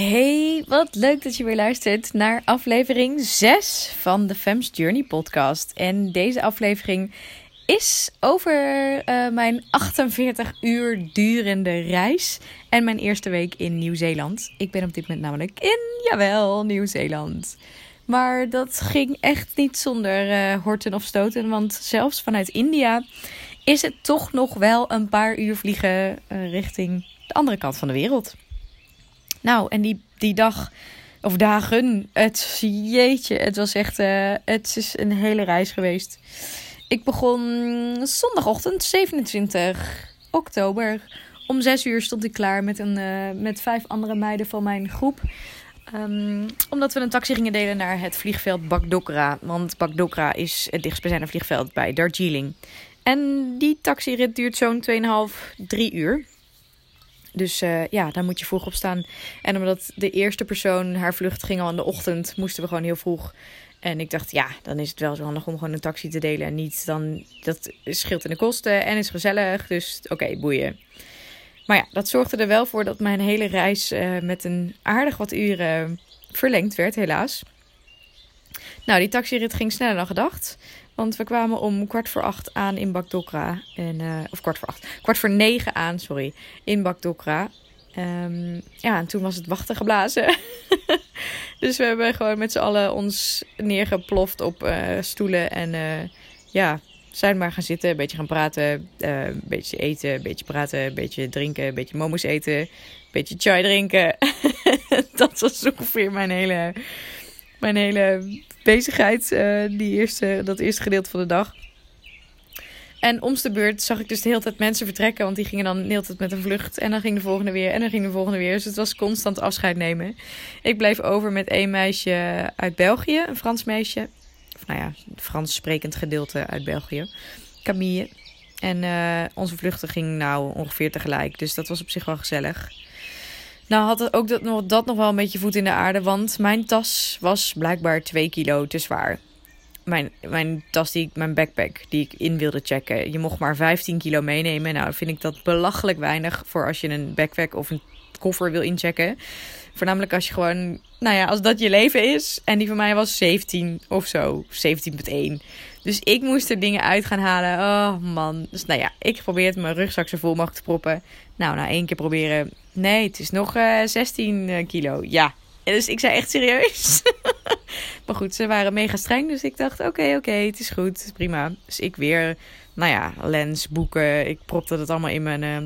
Hey, wat leuk dat je weer luistert naar aflevering 6 van de Fem's Journey podcast. En deze aflevering is over uh, mijn 48 uur durende reis en mijn eerste week in Nieuw-Zeeland. Ik ben op dit moment namelijk in, jawel, Nieuw-Zeeland. Maar dat ging echt niet zonder uh, horten of stoten, want zelfs vanuit India is het toch nog wel een paar uur vliegen uh, richting de andere kant van de wereld. Nou, en die, die dag of dagen, het jeetje, het was echt, uh, het is een hele reis geweest. Ik begon zondagochtend 27 oktober. Om 6 uur stond ik klaar met, een, uh, met vijf andere meiden van mijn groep. Um, omdat we een taxi gingen delen naar het vliegveld Bakdokra. Want Bakdokra is het dichtstbijzijnde vliegveld bij Darjeeling. En die taxirit duurt zo'n 2,5, 3 uur. Dus uh, ja, daar moet je vroeg op staan. En omdat de eerste persoon haar vlucht ging al in de ochtend, moesten we gewoon heel vroeg. En ik dacht, ja, dan is het wel zo handig om gewoon een taxi te delen. En niet dan, dat scheelt in de kosten en is gezellig. Dus oké, boeien. Maar ja, dat zorgde er wel voor dat mijn hele reis uh, met een aardig wat uren verlengd werd, helaas. Nou, die taxirit ging sneller dan gedacht. Want we kwamen om kwart voor acht aan in Bakdokra. En, uh, of kwart voor acht. Kwart voor negen aan, sorry. In Bakdokra. Um, ja, en toen was het wachten geblazen. dus we hebben gewoon met z'n allen ons neergeploft op uh, stoelen. En uh, ja, zijn maar gaan zitten. Een beetje gaan praten. een beetje eten. Een beetje praten. Een beetje drinken. Een beetje momos eten. Een beetje chai drinken. dat was ongeveer mijn hele, mijn hele bezigheid, uh, die eerste, dat eerste gedeelte van de dag. En om de beurt zag ik dus de hele tijd mensen vertrekken. Want die gingen dan de hele tijd met een vlucht. En dan ging de volgende weer. En dan ging de volgende weer. Dus het was constant afscheid nemen. Ik bleef over met één meisje uit België. Een Frans meisje. Of nou ja, Frans sprekend gedeelte uit België. Camille. En uh, onze vluchten gingen nou ongeveer tegelijk. Dus dat was op zich wel gezellig. Nou had het ook dat nog, dat nog wel een beetje voet in de aarde. Want mijn tas was blijkbaar 2 kilo te zwaar. Mijn, mijn tas, die, mijn backpack, die ik in wilde checken. Je mocht maar 15 kilo meenemen. Nou, vind ik dat belachelijk weinig voor als je een backpack of een koffer wil inchecken. Voornamelijk als je gewoon, nou ja, als dat je leven is. En die van mij was 17 of zo, 17,1. Dus ik moest er dingen uit gaan halen. Oh man. Dus nou ja, ik probeerde mijn rugzak zo vol mogelijk te proppen. Nou, na één keer proberen. Nee, het is nog uh, 16 kilo. Ja. Dus ik zei echt serieus. maar goed, ze waren mega streng. Dus ik dacht, oké, oké, het is goed. Prima. Dus ik weer, nou ja, lens, boeken. Ik propte dat allemaal in mijn, uh,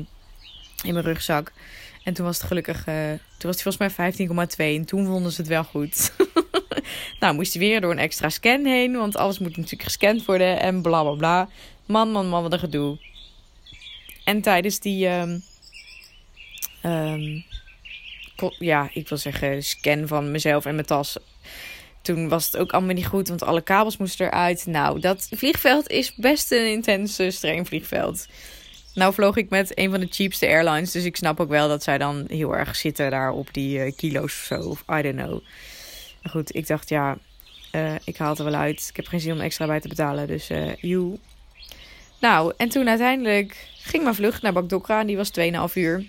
in mijn rugzak. En toen was het gelukkig, toen was het volgens mij 15,2. En toen vonden ze het wel goed. nou, moest hij weer door een extra scan heen. Want alles moet natuurlijk gescand worden. En bla bla bla. Man, man, man, wat een gedoe. En tijdens die. Um, um, ja, ik wil zeggen, scan van mezelf en mijn tas. Toen was het ook allemaal niet goed, want alle kabels moesten eruit. Nou, dat vliegveld is best een intense, streng vliegveld. Nou vloog ik met een van de cheapste airlines. Dus ik snap ook wel dat zij dan heel erg zitten daar op die uh, kilo's of zo. Of I don't know. Maar goed, ik dacht ja, uh, ik haal het er wel uit. Ik heb geen zin om extra bij te betalen. Dus uh, you. Nou, en toen uiteindelijk ging mijn vlucht naar Bakdokra. En die was 2,5 uur.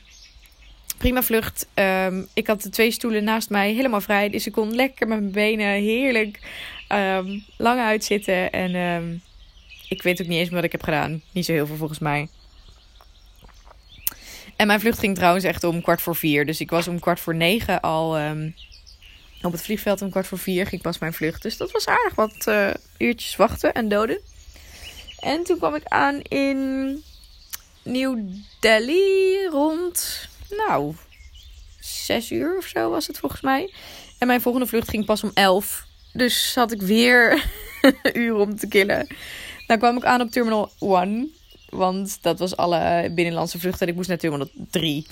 Prima vlucht. Um, ik had de twee stoelen naast mij helemaal vrij. Dus ik kon lekker met mijn benen heerlijk um, lang uitzitten. En um, ik weet ook niet eens wat ik heb gedaan. Niet zo heel veel volgens mij. En mijn vlucht ging trouwens echt om kwart voor vier. Dus ik was om kwart voor negen al op het vliegveld. Om kwart voor vier ging pas mijn vlucht. Dus dat was aardig wat uh, uurtjes wachten en doden. En toen kwam ik aan in New Delhi rond, nou, zes uur of zo was het volgens mij. En mijn volgende vlucht ging pas om elf. Dus had ik weer een uur om te killen. Nou kwam ik aan op Terminal 1. Want dat was alle binnenlandse vluchten. En ik moest naar Terminal 3.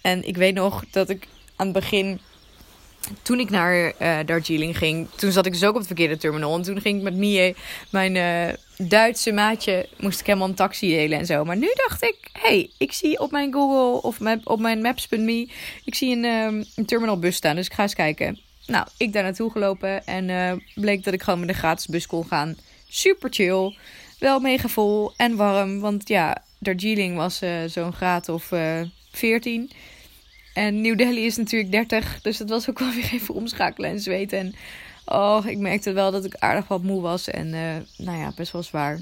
En ik weet nog dat ik aan het begin... Toen ik naar uh, Darjeeling ging, toen zat ik dus ook op het verkeerde terminal. En toen ging ik met Mie, mijn uh, Duitse maatje, moest ik helemaal een taxi delen en zo. Maar nu dacht ik, hey, ik zie op mijn Google of map, op mijn Maps.me, ik zie een, um, een terminalbus staan. Dus ik ga eens kijken. Nou, ik daar naartoe gelopen en uh, bleek dat ik gewoon met een gratis bus kon gaan. Super chill. Wel mega vol en warm. Want ja, Darjeeling was zo'n graad of uh, 14. En New Delhi is natuurlijk 30, dus dat was ook wel weer even omschakelen en zweten. En oh, ik merkte wel dat ik aardig wat moe was en uh, nou ja, best wel zwaar.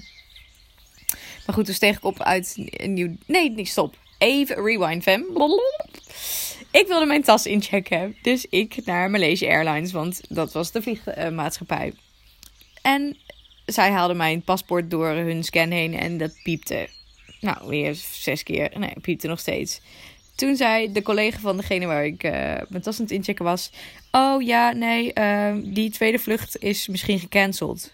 Maar goed, dus steeg ik op uit nieuw... Nee, niet stop. Even rewind, fam. Ik wilde mijn tas inchecken. Dus ik naar Malaysia Airlines, want dat was de vliegmaatschappij. En zij haalden mijn paspoort door hun scan heen en dat piepte. Nou, weer zes keer. Nee, piepte nog steeds. Toen zei de collega van degene waar ik uh, mijn tas aan het inchecken was... Oh ja, nee, uh, die tweede vlucht is misschien gecanceld.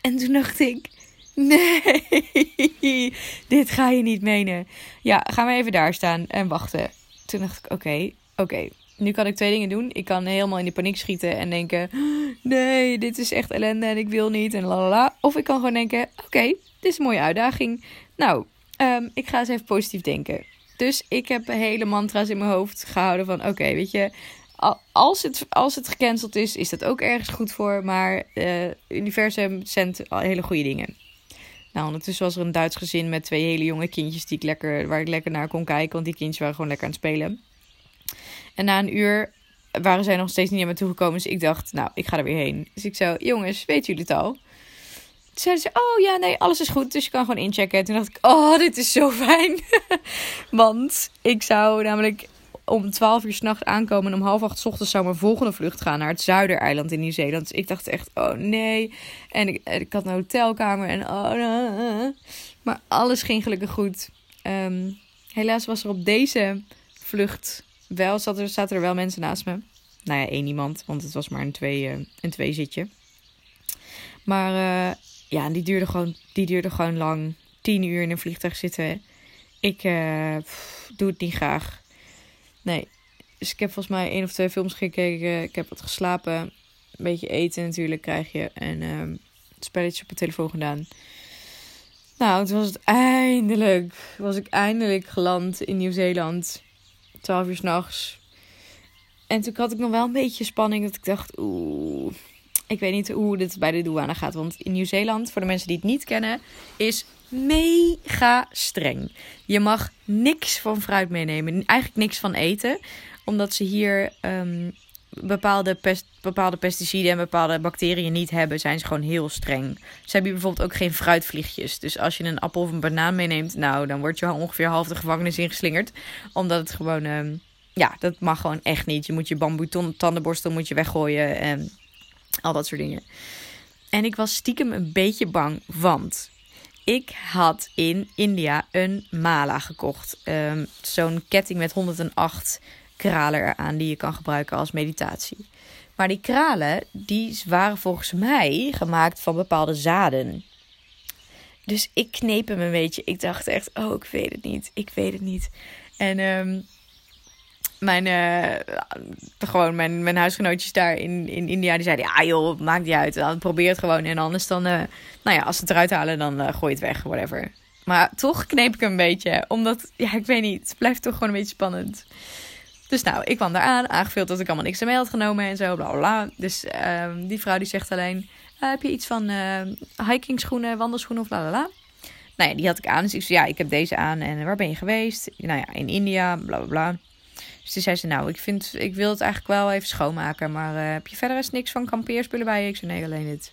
En toen dacht ik... Nee, dit ga je niet menen. Ja, gaan we even daar staan en wachten. Toen dacht ik, oké, oké. Nu kan ik twee dingen doen. Ik kan helemaal in de paniek schieten en denken... Nee, dit is echt ellende en ik wil niet en lalala. Of ik kan gewoon denken, oké, dit is een mooie uitdaging. Nou, um, ik ga eens even positief denken. Dus ik heb hele mantra's in mijn hoofd gehouden van... Oké, weet je, als het, als het gecanceld is, is dat ook ergens goed voor. Maar uh, universum zendt hele goede dingen. Nou, ondertussen was er een Duits gezin met twee hele jonge kindjes die ik lekker, waar ik lekker naar kon kijken. Want die kindjes waren gewoon lekker aan het spelen. En na een uur waren zij nog steeds niet naar me toegekomen. Dus ik dacht, nou, ik ga er weer heen. Dus ik zei, jongens, weten jullie het al? Zeiden ze, oh ja, nee, alles is goed. Dus je kan gewoon inchecken. En toen dacht ik, oh, dit is zo fijn. Want ik zou namelijk om 12 uur s'nachts aankomen. En om half acht ochtends zou mijn volgende vlucht gaan naar het Zuidereiland in Nieuw-Zeeland. Dus ik dacht echt, oh nee. En ik, ik had een hotelkamer en oh. Maar alles ging gelukkig goed. Um, helaas was er op deze vlucht wel, zat er, zaten er wel mensen naast me. Nou ja, één iemand, want het was maar een twee, een twee zitje. Maar ja, die duurde, gewoon, die duurde gewoon lang. Tien uur in een vliegtuig zitten. Ik pff, doe het niet graag. Nee. Dus ik heb volgens mij één of twee films gekeken. Ik heb wat geslapen. Een beetje eten natuurlijk krijg je. En het spelletje op de telefoon gedaan. Nou, toen was het eindelijk. Was ik eindelijk geland in Nieuw-Zeeland. 12 uur s'nachts. En toen had ik nog wel een beetje spanning. Dat ik dacht, oeh. Ik weet niet hoe dit bij de douane gaat. Want in Nieuw-Zeeland, voor de mensen die het niet kennen, is mega streng. Je mag niks van fruit meenemen. Eigenlijk niks van eten. Omdat ze hier um, bepaalde, pest, bepaalde pesticiden en bepaalde bacteriën niet hebben, zijn ze gewoon heel streng. Ze hebben bijvoorbeeld ook geen fruitvliegjes. Dus als je een appel of een banaan meeneemt, nou, dan word je ongeveer half de gevangenis ingeslingerd. Omdat het gewoon, um, ja, dat mag gewoon echt niet. Je moet je bamboe tandenborstel moet je weggooien en al dat soort dingen. En ik was stiekem een beetje bang, want ik had in India een mala gekocht. Um, Zo'n ketting met 108 kralen eraan die je kan gebruiken als meditatie. Maar die kralen, die waren volgens mij gemaakt van bepaalde zaden. Dus ik kneep hem een beetje. Ik dacht echt, oh, ik weet het niet. Ik weet het niet. En um, mijn, uh, gewoon mijn, mijn huisgenootjes daar in, in India, die zeiden, ja joh, maakt niet uit. Dan probeer het gewoon. En anders dan, uh, nou ja, als ze het eruit halen, dan uh, gooi het weg, whatever. Maar toch kneep ik een beetje. Omdat, ja, ik weet niet. Het blijft toch gewoon een beetje spannend. Dus nou, ik kwam daar aan, aangevuld dat ik allemaal niks mee had genomen en zo, bla bla. Dus uh, die vrouw die zegt alleen, heb je iets van hiking schoenen, wandelschoenen of bla bla. Nou ja, die had ik aan. Dus ik zei, ja, ik heb deze aan. En waar ben je geweest? Nou ja, in India, bla bla bla. Dus toen zei ze, nou, ik, vind, ik wil het eigenlijk wel even schoonmaken. Maar uh, heb je verder eens niks van kampeerspullen bij je? Ik zei, nee, alleen dit.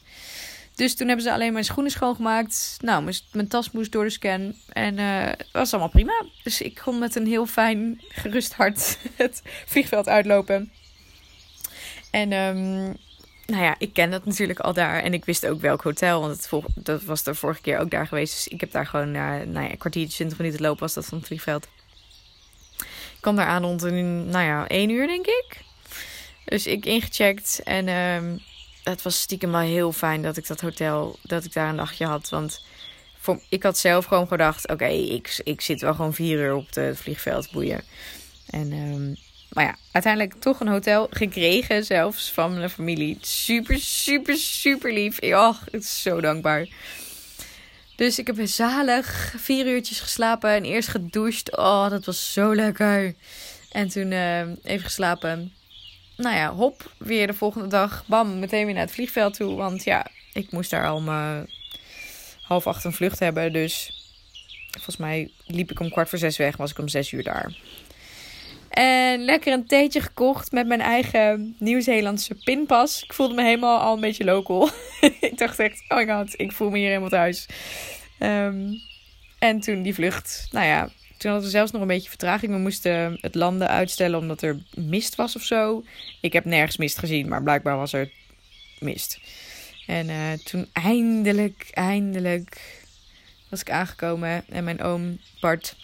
Dus toen hebben ze alleen mijn schoenen schoongemaakt. Nou, mijn, tas moest door de scan. En het was allemaal prima. Dus ik kon met een heel fijn, gerust hart het vliegveld uitlopen. En um, nou ja, ik ken dat natuurlijk al daar. En ik wist ook welk hotel. Want dat was de vorige keer ook daar geweest. Dus ik heb daar gewoon uh, nou ja, een kwartiertje, 20 minuten lopen was dat van het vliegveld. Kwam daar aan rond een, nou ja, één uur denk ik. Dus ik ingecheckt en... Um, het was stiekem wel heel fijn dat ik dat hotel, dat ik daar een dagje had. Want ik had zelf gewoon gedacht, oké, ik, ik zit wel gewoon vier uur op het vliegveld, boeien. En, um, maar ja, uiteindelijk toch een hotel gekregen zelfs van mijn familie. Super, super, super lief. Oh, het is zo dankbaar. Dus ik heb zalig vier uurtjes geslapen en eerst gedoucht. Oh, dat was zo lekker. En toen uh, even geslapen nou ja, hop, weer de volgende dag, bam, meteen weer naar het vliegveld toe. Want ja, ik moest daar al om half acht een vlucht hebben. Dus volgens mij liep ik om kwart voor zes weg, was ik om zes uur daar. En lekker een theetje gekocht met mijn eigen Nieuw-Zeelandse pinpas. Ik voelde me helemaal al een beetje local. ik dacht echt, oh my god, ik voel me hier helemaal thuis. Ehm, en toen die vlucht, nou ja, toen hadden we zelfs nog een beetje vertraging. We moesten het landen uitstellen omdat er mist was of zo. Ik heb nergens mist gezien, maar blijkbaar was er mist. En uh, toen eindelijk, eindelijk was ik aangekomen. En mijn oom Bart,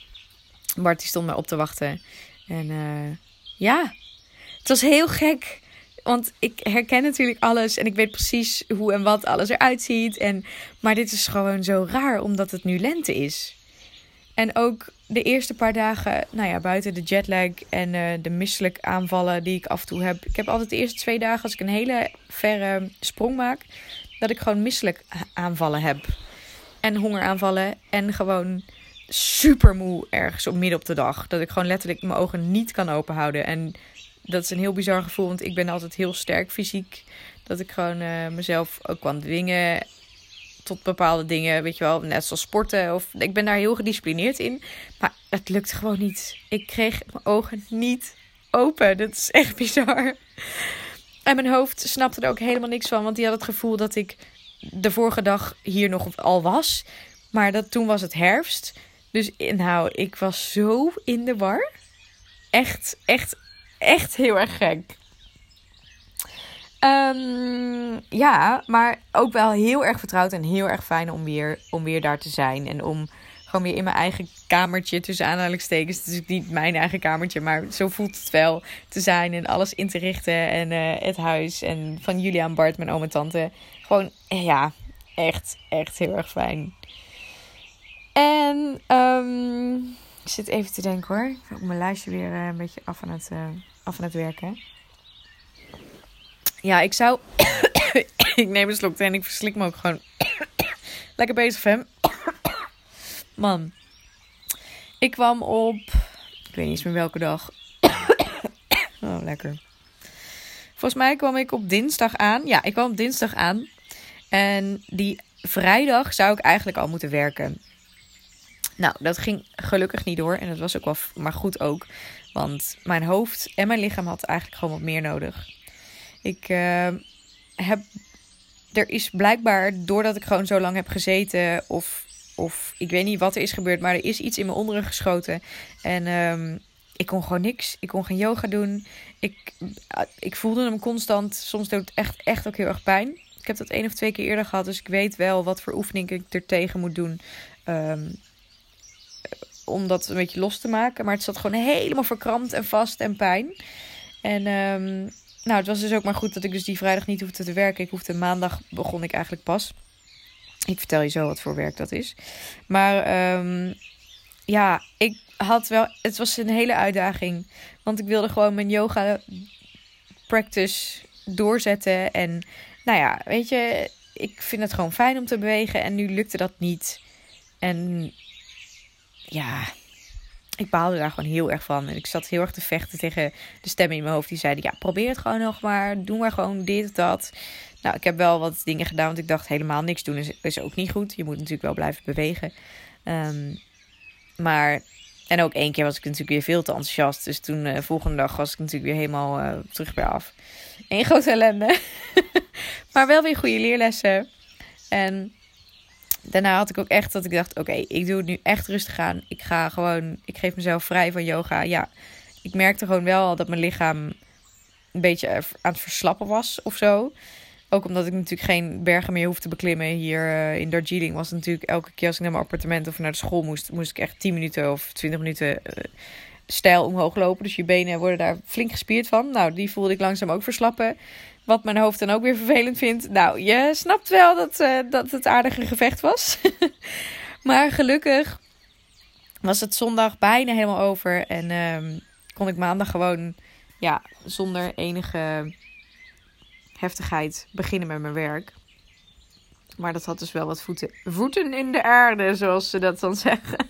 Bart die stond mij op te wachten. En uh, ja, het was heel gek. Want ik herken natuurlijk alles en ik weet precies hoe en wat alles eruit ziet. En, maar dit is gewoon zo raar omdat het nu lente is. En ook de eerste paar dagen, nou ja, buiten de jetlag en uh, de misselijk aanvallen die ik af en toe heb. Ik heb altijd de eerste twee dagen, als ik een hele verre sprong maak, dat ik gewoon misselijk aanvallen heb. En hongeraanvallen en gewoon super moe ergens op midden op de dag. Dat ik gewoon letterlijk mijn ogen niet kan openhouden. En dat is een heel bizar gevoel, want ik ben altijd heel sterk fysiek. Dat ik gewoon uh, mezelf ook kan dwingen tot bepaalde dingen, weet je wel, net zoals sporten. Of ik ben daar heel gedisciplineerd in. Maar het lukt gewoon niet. Ik kreeg mijn ogen niet open. Dat is echt bizar. En mijn hoofd snapte er ook helemaal niks van, want die had het gevoel dat ik de vorige dag hier nog al was. Maar dat, toen was het herfst. Dus nou, ik was zo in de war. Echt, echt, echt heel erg gek. Um, ja, maar ook wel heel erg vertrouwd en heel erg fijn om weer, om weer daar te zijn. En om gewoon weer in mijn eigen kamertje tussen aanhalingstekens. Is niet mijn eigen kamertje, maar zo voelt het wel te zijn. En alles in te richten. En uh, het huis. En van Julia en Bart, mijn oom en tante. Gewoon, ja, echt, echt heel erg fijn. En um, ik zit even te denken hoor. Ik heb mijn lijstje weer uh, een beetje af aan het, uh, af aan het werken. Ja, ik zou. ik neem een slok en ik verslik me ook gewoon. Lekker bezig, fam. Man. Ik kwam op. Ik weet niet eens meer welke dag. oh, lekker. Volgens mij kwam ik op dinsdag aan. Ja, ik kwam op dinsdag aan. En die vrijdag zou ik eigenlijk al moeten werken. Nou, dat ging gelukkig niet door. En dat was ook wel maar goed ook. Want mijn hoofd en mijn lichaam had eigenlijk gewoon wat meer nodig. Ik uh, heb. Er is blijkbaar, doordat ik gewoon zo lang heb gezeten, of, of ik weet niet wat er is gebeurd, maar er is iets in mijn onderrug geschoten. En um, ik kon gewoon niks. Ik kon geen yoga doen. Ik, ik voelde hem constant. Soms doet het echt, echt ook heel erg pijn. Ik heb dat één of twee keer eerder gehad, dus ik weet wel wat voor oefeningen ik er tegen moet doen. Um, om dat een beetje los te maken. Maar het zat gewoon helemaal verkrampt en vast en pijn. En um, nou, het was dus ook maar goed dat ik dus die vrijdag niet hoefde te werken. Ik hoefde maandag begon ik eigenlijk pas. Ik vertel je zo wat voor werk dat is. Maar um, ja, ik had wel. Het was een hele uitdaging. Want ik wilde gewoon mijn yoga practice doorzetten. En nou ja, weet je, ik vind het gewoon fijn om te bewegen. En nu lukte dat niet. En ja, ik baalde daar gewoon heel erg van. En ik zat heel erg te vechten tegen de stemmen in mijn hoofd. Die zeiden, ja, probeer het gewoon nog maar. Doe maar gewoon dit dat. Nou, ik heb wel wat dingen gedaan. Want ik dacht, helemaal niks doen is, is ook niet goed. Je moet natuurlijk wel blijven bewegen. Um, maar, en ook één keer was ik natuurlijk weer veel te enthousiast. Dus toen, uh, volgende dag, was ik natuurlijk weer helemaal uh, terug bij af. Eén grote ellende. maar wel weer goede leerlessen. En daarna had ik ook echt dat ik dacht: oké, ik doe het nu echt rustig aan. Ik ga gewoon, ik geef mezelf vrij van yoga. Ja, ik merkte gewoon wel dat mijn lichaam een beetje aan het verslappen was of zo. Ook omdat ik natuurlijk geen bergen meer hoef te beklimmen. Hier uh, in Darjeeling was natuurlijk elke keer als ik naar mijn appartement of naar de school moest, moest ik echt 10 minuten of 20 minuten uh, stijl omhoog lopen. Dus je benen worden daar flink gespierd van. Nou, die voelde ik langzaam ook verslappen. Wat mijn hoofd dan ook weer vervelend vindt. Nou, je snapt wel dat, uh, dat het aardige gevecht was. maar gelukkig was het zondag bijna helemaal over. En um, kon ik maandag gewoon ja, zonder enige heftigheid beginnen met mijn werk. Maar dat had dus wel wat voeten, voeten in de aarde, zoals ze dat dan zeggen.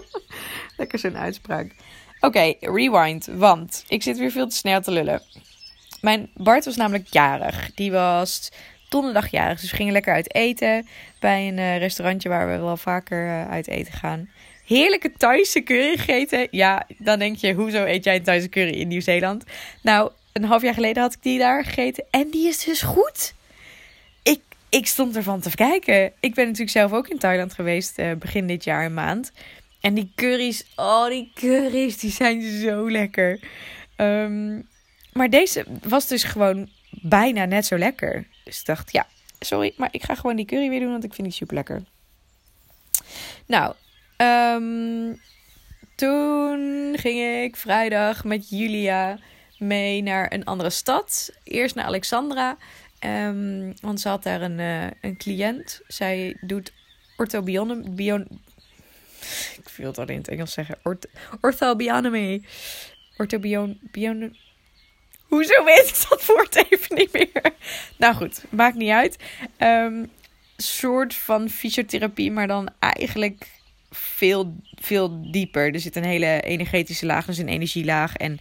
Lekker zo'n uitspraak. Oké, rewind. Want ik zit weer veel te snel te lullen. Mijn Bart was namelijk jarig. Die was donderdag jarig. Dus we gingen lekker uit eten bij een uh, restaurantje waar we wel vaker uh, uit eten gaan. heerlijke Thaise curry gegeten. Ja, dan denk je, hoezo eet jij een Thaise curry in Nieuw-Zeeland? Nou, een half jaar geleden had ik die daar gegeten. En die is dus goed. Ik, ik stond ervan te kijken. Ik ben natuurlijk zelf ook in Thailand geweest uh, begin dit jaar een maand. En die curry's, oh die curry's, die zijn zo lekker. Um, maar deze was dus gewoon bijna net zo lekker. Dus ik dacht, ja, sorry, maar ik ga gewoon die curry weer doen, want ik vind die super lekker. Nou, um, toen ging ik vrijdag met Julia mee naar een andere stad. Eerst naar Alexandra. Um, want ze had daar een, uh, een cliënt. Zij doet orthobionom... Ik wil het al in het Engels zeggen. Orth, orthobionomy. Orthobion... Bion, Hoezo weet ik dat woord even niet meer? Nou goed, maakt niet uit. Um, soort van fysiotherapie, maar dan eigenlijk veel, veel dieper. Er zit een hele energetische laag, dus een energielaag. En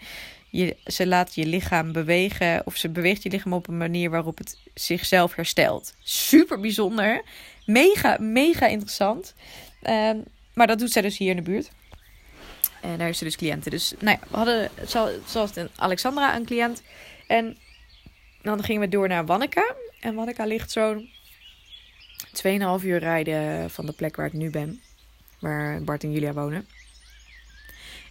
je, ze laat je lichaam bewegen, of ze beweegt je lichaam op een manier waarop het zichzelf herstelt. Super bijzonder. Mega, mega interessant. Um, maar dat doet zij dus hier in de buurt. En daar is ze dus cliënten. Dus nou ja, we hadden zoals Alexandra een cliënt. En dan gingen we door naar Wanneka. En Wanneka ligt zo'n 2,5 uur rijden van de plek waar ik nu ben. Waar Bart en Julia wonen.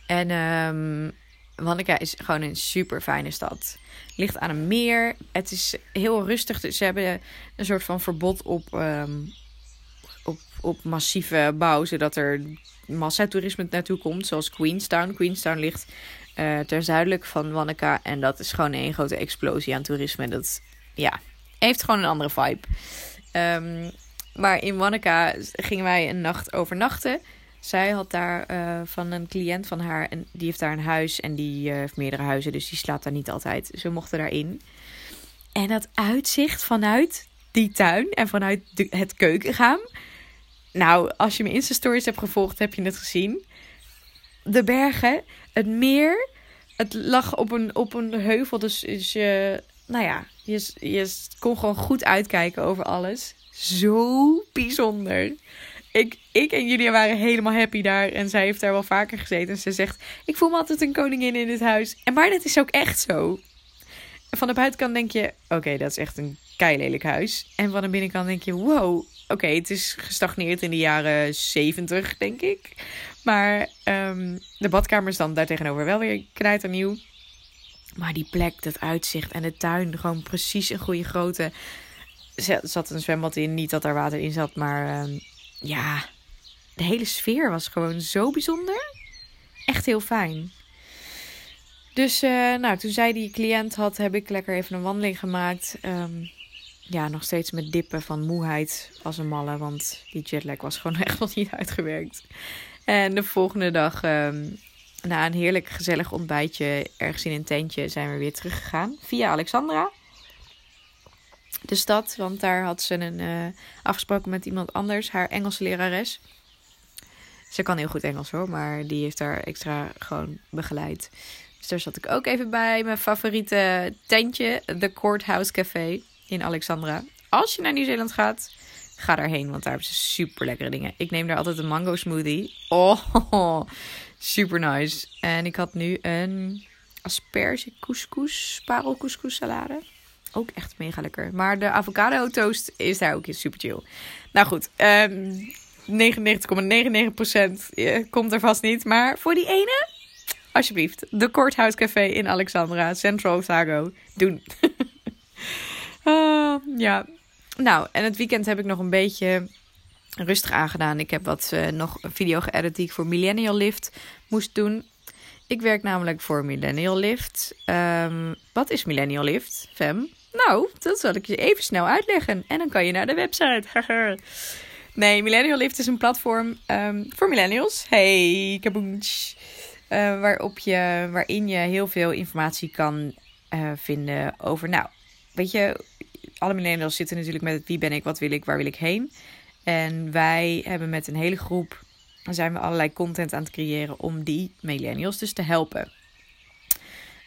En um, Wanneka is gewoon een super fijne stad. Ligt aan een meer. Het is heel rustig. Dus ze hebben een soort van verbod op, um, op, massieve bouw. Zodat er massatoerisme naartoe komt. Zoals Queenstown. Queenstown ligt uh, ter zuidelijk van Wanneka. En dat is gewoon een grote explosie aan toerisme. Dat ja, heeft gewoon een andere vibe. Um, maar in Wanneka gingen wij een nacht overnachten. Zij had daar uh, van een cliënt van haar. En die heeft daar een huis. En die uh, heeft meerdere huizen. Dus die slaapt daar niet altijd. Ze mochten daarin. En dat uitzicht vanuit die tuin. En vanuit het keukenraam. Nou, als je mijn Insta-stories hebt gevolgd, heb je het gezien. De bergen, het meer. Het lag op een, op een heuvel. Dus, dus je, nou ja, je, je kon gewoon goed uitkijken over alles. Zo bijzonder. Ik, ik en Julia waren helemaal happy daar. En zij heeft daar wel vaker gezeten. En ze zegt: Ik voel me altijd een koningin in dit huis. En maar dat is ook echt zo. Van de buitenkant denk je: Oké, dat is echt een lelijk huis. En van de binnenkant denk je: Wow, oké, het is gestagneerd in de jaren 70, denk ik. Maar um, de badkamer is dan daartegenover wel weer knijternieuw. Maar die plek, dat uitzicht en de tuin, gewoon precies een goede grootte. Er zat een zwembad in, niet dat daar water in zat, maar um, ja, de hele sfeer was gewoon zo bijzonder. Echt heel fijn. Dus uh, nou, toen zij die cliënt had, heb ik lekker even een wandeling gemaakt. Um, ja, nog steeds met dippen van moeheid als een malle. Want die jetlag was gewoon echt nog niet uitgewerkt. En de volgende dag, um, na een heerlijk gezellig ontbijtje ergens in een tentje, zijn we weer teruggegaan. Via Alexandra. De stad, want daar had ze een, uh, afgesproken met iemand anders, haar Engelse lerares. Ze kan heel goed Engels hoor, maar die heeft daar extra gewoon begeleid. Dus daar zat ik ook even bij. Mijn favoriete tentje, de Courthouse Café in Alexandra. Als je naar Nieuw-Zeeland gaat, ga daarheen, want daar hebben ze super lekkere dingen. Ik neem daar altijd een mango smoothie. Oh, super nice. En ik had nu een asperge couscous, parel couscous salade. Ook echt mega lekker. Maar de avocado toast is daar ook super chill. Nou goed, um, 99,99% komt er vast niet. Maar voor die ene, alsjeblieft. De Courthouse Café in Alexandra, Central Otago. Doen. Uh, ja, nou, en het weekend heb ik nog een beetje rustig aangedaan. Ik heb wat uh, nog video geëdit die ik voor Millennial Lift moest doen. Ik werk namelijk voor Millennial Lift. Um, wat is Millennial Lift, Fem? Nou, dat zal ik je even snel uitleggen. En dan kan je naar de website. nee, Millennial Lift is een platform um, voor millennials. Hey, kaboonch. Uh, waarop je, waarin je heel veel informatie kan uh, vinden over, nou, weet je, alle millennials zitten natuurlijk met wie ben ik, wat wil ik, waar wil ik heen. En wij hebben met een hele groep, zijn we allerlei content aan het creëren om die millennials dus te helpen.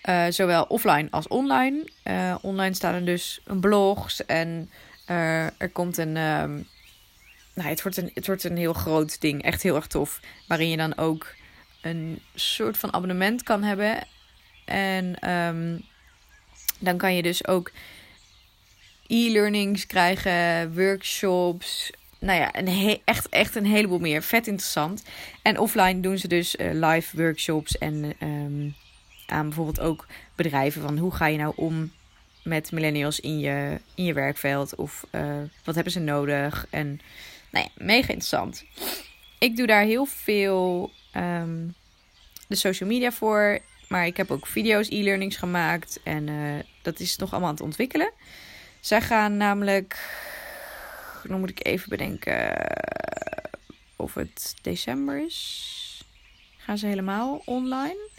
Uh, zowel offline als online. Uh, online staan er dus blogs en uh, er komt een, um, nou, het, wordt een, het wordt een heel groot ding. Echt heel erg tof. Waarin je dan ook een soort van abonnement kan hebben. En ehm, dan kan je dus ook e-learnings krijgen, workshops. Nou ja, een echt, echt een heleboel meer. Vet interessant. En offline doen ze dus uh, live workshops en um, aan bijvoorbeeld ook bedrijven van hoe ga je nou om met millennials in je, in je werkveld of uh, wat hebben ze nodig en nou ja, mega interessant. Ik doe daar heel veel um, de social media voor, maar ik heb ook video's, e-learnings gemaakt en uh, dat is nog allemaal aan het ontwikkelen. Zij gaan namelijk, dan moet ik even bedenken of het december is. Gaan ze helemaal online?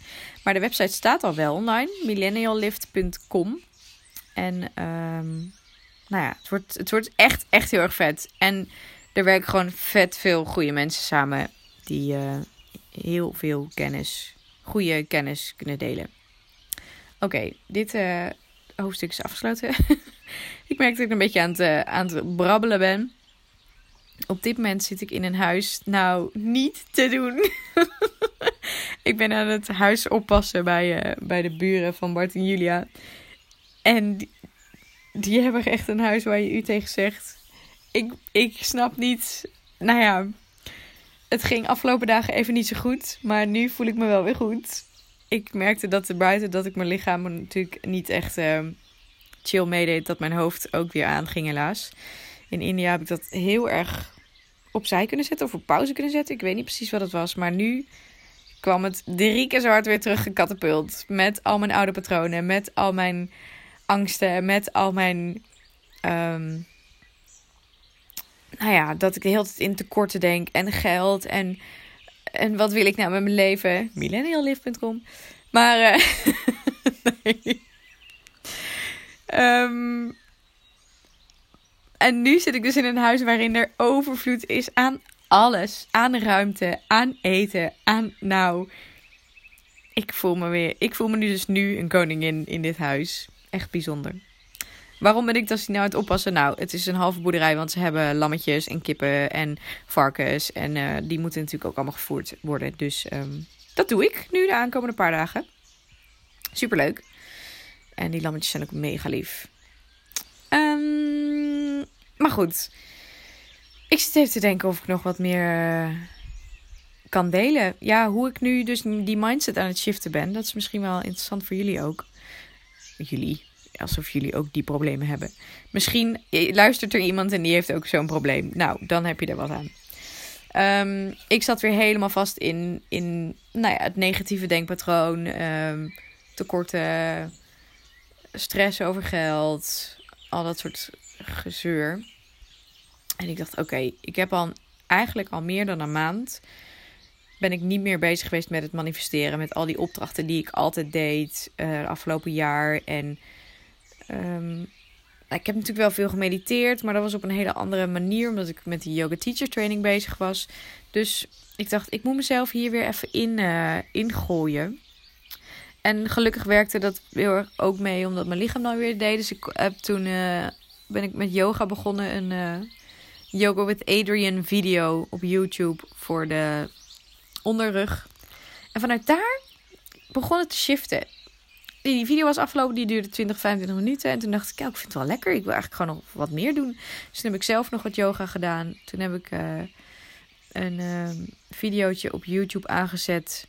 Maar de website staat al wel online, millenniallift.com. En um, nou ja, het wordt, het wordt echt, echt heel erg vet. En er werken gewoon vet veel goede mensen samen die uh, heel veel kennis, goede kennis kunnen delen. Oké, dit uh, hoofdstuk is afgesloten. ik merk dat ik een beetje aan het, uh, aan het brabbelen ben. Op dit moment zit ik in een huis. Nou, niet te doen. ik ben aan het huis oppassen bij, uh, bij de buren van Bart en Julia. En die, hebben echt een huis waar je u tegen zegt. Ik, ik snap niet. Nou ja, het ging afgelopen dagen even niet zo goed. Maar nu voel ik me wel weer goed. Ik merkte dat er buiten dat ik mijn lichaam natuurlijk niet echt uh, chill meedeed. Dat mijn hoofd ook weer aanging helaas. In India heb ik dat heel erg opzij kunnen zetten of op pauze kunnen zetten. Ik weet niet precies wat het was. Maar nu kwam het drie keer zo hard weer teruggekatapult. Met al mijn oude patronen, met al mijn angsten, met al mijn. Um, nou ja, dat ik de hele tijd in tekorten denk en geld en. En wat wil ik nou met mijn leven? Millenniallive.com. Maar. Uh, nee. Um, en nu zit ik dus in een huis waarin er overvloed is aan alles. Aan ruimte, aan eten, aan nou. Ik voel me weer. Ik voel me nu dus nu een koningin in dit huis. Echt bijzonder. Waarom ben ik dat nou aan het oppassen? Nou, het is een halve boerderij, want ze hebben lammetjes en kippen en varkens. En uh, die moeten natuurlijk ook allemaal gevoerd worden. Dus um, dat doe ik nu de aankomende paar dagen. Superleuk. En die lammetjes zijn ook mega lief. Um, maar goed. Ik zit even te denken of ik nog wat meer uh, kan delen. Ja, hoe ik nu dus die mindset aan het shiften ben. Dat is misschien wel interessant voor jullie ook. Jullie. Alsof jullie ook die problemen hebben. Misschien luistert er iemand en die heeft ook zo'n probleem. Nou, dan heb je er wat aan. Um, ik zat weer helemaal vast in, in nou ja, het negatieve denkpatroon. Um, tekorten, stress over geld, al dat soort gezeur. En ik dacht, oké, ik heb al eigenlijk al meer dan een maand ben ik niet meer bezig geweest met het manifesteren. Met al die opdrachten die ik altijd deed uh, afgelopen jaar. En um, ik heb natuurlijk wel veel gemediteerd, maar dat was op een hele andere manier. Omdat ik met die yoga teacher training bezig was. Dus ik dacht, ik moet mezelf hier weer even in, uh, ingooien. En gelukkig werkte dat heel erg ook mee, omdat mijn lichaam dan weer deed. Dus ik heb toen uh, ben ik met yoga begonnen. Een uh, Yoga with Adrian video op YouTube voor de onderrug. En vanuit daar begon het te shiften. Die video was afgelopen, die duurde 20, 25 minuten. En toen dacht ik, ja, ik vind het wel lekker. Ik wil eigenlijk gewoon nog wat meer doen. Dus toen heb ik zelf nog wat yoga gedaan. Toen heb ik uh, een videootje op YouTube aangezet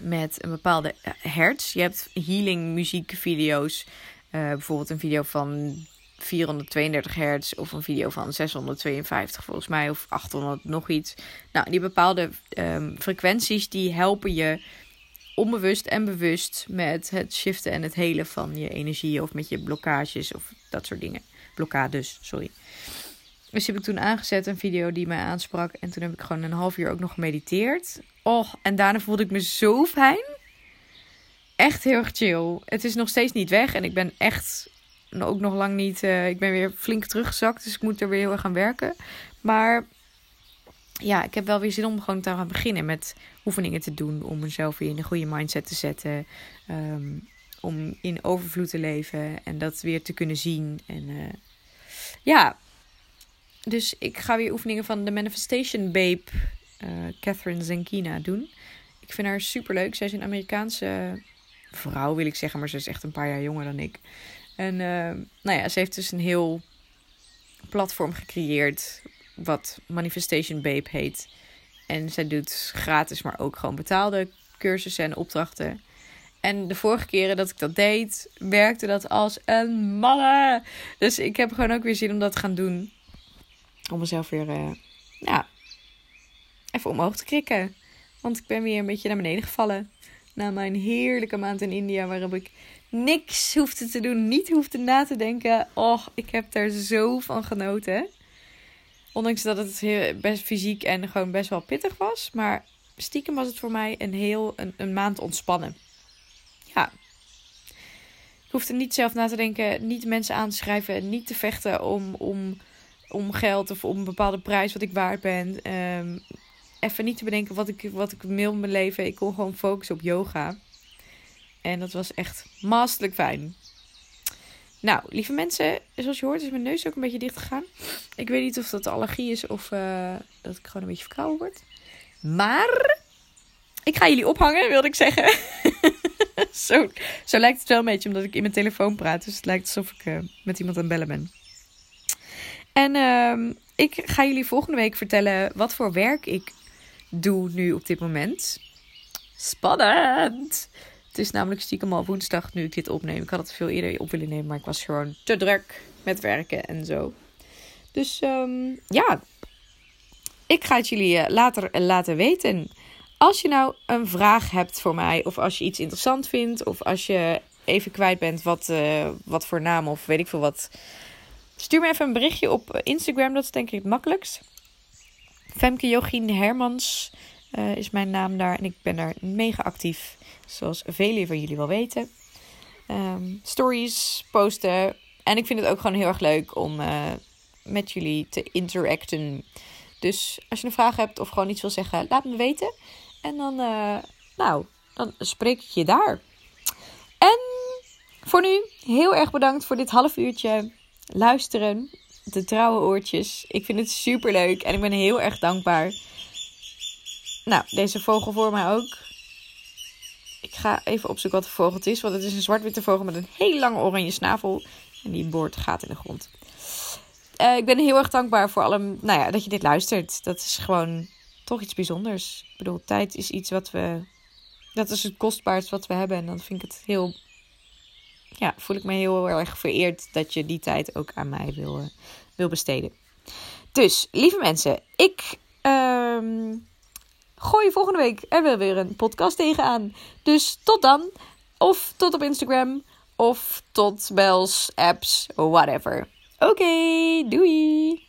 met een bepaalde hertz. Je hebt healing muziekvideo's. Uh, bijvoorbeeld een video van 432 hertz of een video van 652 volgens mij of 800 nog iets. Nou, die bepaalde um, frequenties die helpen je onbewust en bewust met het shiften en het helen van je energie of met je blokkages of dat soort dingen. Blokkades, sorry. Dus heb ik toen aangezet een video die mij aansprak en toen heb ik gewoon een half uur ook nog gemediteerd. Oh, en daarna voelde ik me zo fijn. Echt heel erg chill. Het is nog steeds niet weg en ik ben echt ook nog lang niet. Uh, ik ben weer flink teruggezakt, dus ik moet er weer heel erg aan werken. Maar ja, ik heb wel weer zin om gewoon te gaan beginnen met oefeningen te doen. Om mezelf weer in een goede mindset te zetten. Um, om in overvloed te leven en dat weer te kunnen zien. En uh, ja, dus ik ga weer oefeningen van de Manifestation Babe, uh, Catherine Zenkina, doen. Ik vind haar super leuk. Zij is een Amerikaanse vrouw, wil ik zeggen, maar ze is echt een paar jaar jonger dan ik. En uh, nou ja, ze heeft dus een heel platform gecreëerd wat Manifestation Babe heet. En zij doet gratis, maar ook gewoon betaalde cursussen en opdrachten. En de vorige keren dat ik dat deed, werkte dat als een malle. Dus ik heb gewoon ook weer zin om dat te gaan doen. Om mezelf weer, uh, even omhoog te krikken. Want ik ben weer een beetje naar beneden gevallen. Na mijn heerlijke maand in India, waarop ik niks hoefde te doen, niet hoefde na te denken. Och, ik heb daar zo van genoten. Ondanks dat het best fysiek en gewoon best wel pittig was. Maar stiekem was het voor mij een heel een, een maand ontspannen. Ja. Ik hoefde niet zelf na te denken, niet mensen aan te schrijven, niet te vechten om, om, om geld of om een bepaalde prijs wat ik waard ben. Um, even niet te bedenken wat ik, wat ik wil in mijn leven. Ik kon gewoon focussen op yoga. En dat was echt masterlijk fijn. Nou, lieve mensen, zoals je hoort is mijn neus ook een beetje dicht gegaan. Ik weet niet of dat allergie is of uh, dat ik gewoon een beetje verkouden word. Maar ik ga jullie ophangen, wilde ik zeggen. zo, zo lijkt het wel een beetje, omdat ik in mijn telefoon praat. Dus het lijkt alsof ik uh, met iemand aan het bellen ben. En uh, ik ga jullie volgende week vertellen wat voor werk ik doe nu op dit moment. Spannend! Het is namelijk stiekem al woensdag nu ik dit opneem. Ik had het veel eerder op willen nemen, maar ik was gewoon te druk met werken en zo. Dus um, ja, ik ga het jullie eh, later laten weten. Als je nou een vraag hebt voor mij, of als je iets interessant vindt, of als je even kwijt bent wat, uh, wat voor naam of weet ik veel wat. Stuur me even een berichtje op Instagram, dat is denk ik het makkelijkst. Femke Jogien Hermans uh, is mijn naam daar en ik ben daar mega actief, zoals velen van jullie wel weten. Um, stories posten en ik vind het ook gewoon heel erg leuk om uh, met jullie te interacten. Dus als je een vraag hebt of gewoon iets wil zeggen, laat me weten. En dan, nou, dan spreek ik je daar. En voor nu, heel erg bedankt voor dit half uurtje luisteren. De trouwe oortjes. Ik vind het super leuk en ik ben heel erg dankbaar. Nou, deze vogel voor mij ook. Ik ga even opzoeken wat de vogel het is. Want het is een zwart-witte vogel met een hele lange oranje snavel. En die boort gaat in de grond. Uh, ik ben heel erg dankbaar voor alle, nou ja, dat je dit luistert. Dat is gewoon toch iets bijzonders. Ik bedoel, tijd is iets wat we. Dat is het kostbaarst wat we hebben. En dan vind ik het heel. Ja, voel ik me heel erg vereerd dat je die tijd ook aan mij wil, uh, wil besteden. Dus, lieve mensen, ik uh, gooi volgende week er wel weer een podcast tegenaan. Dus tot dan. Of tot op Instagram. Of tot bells, apps, whatever. Oké, doei!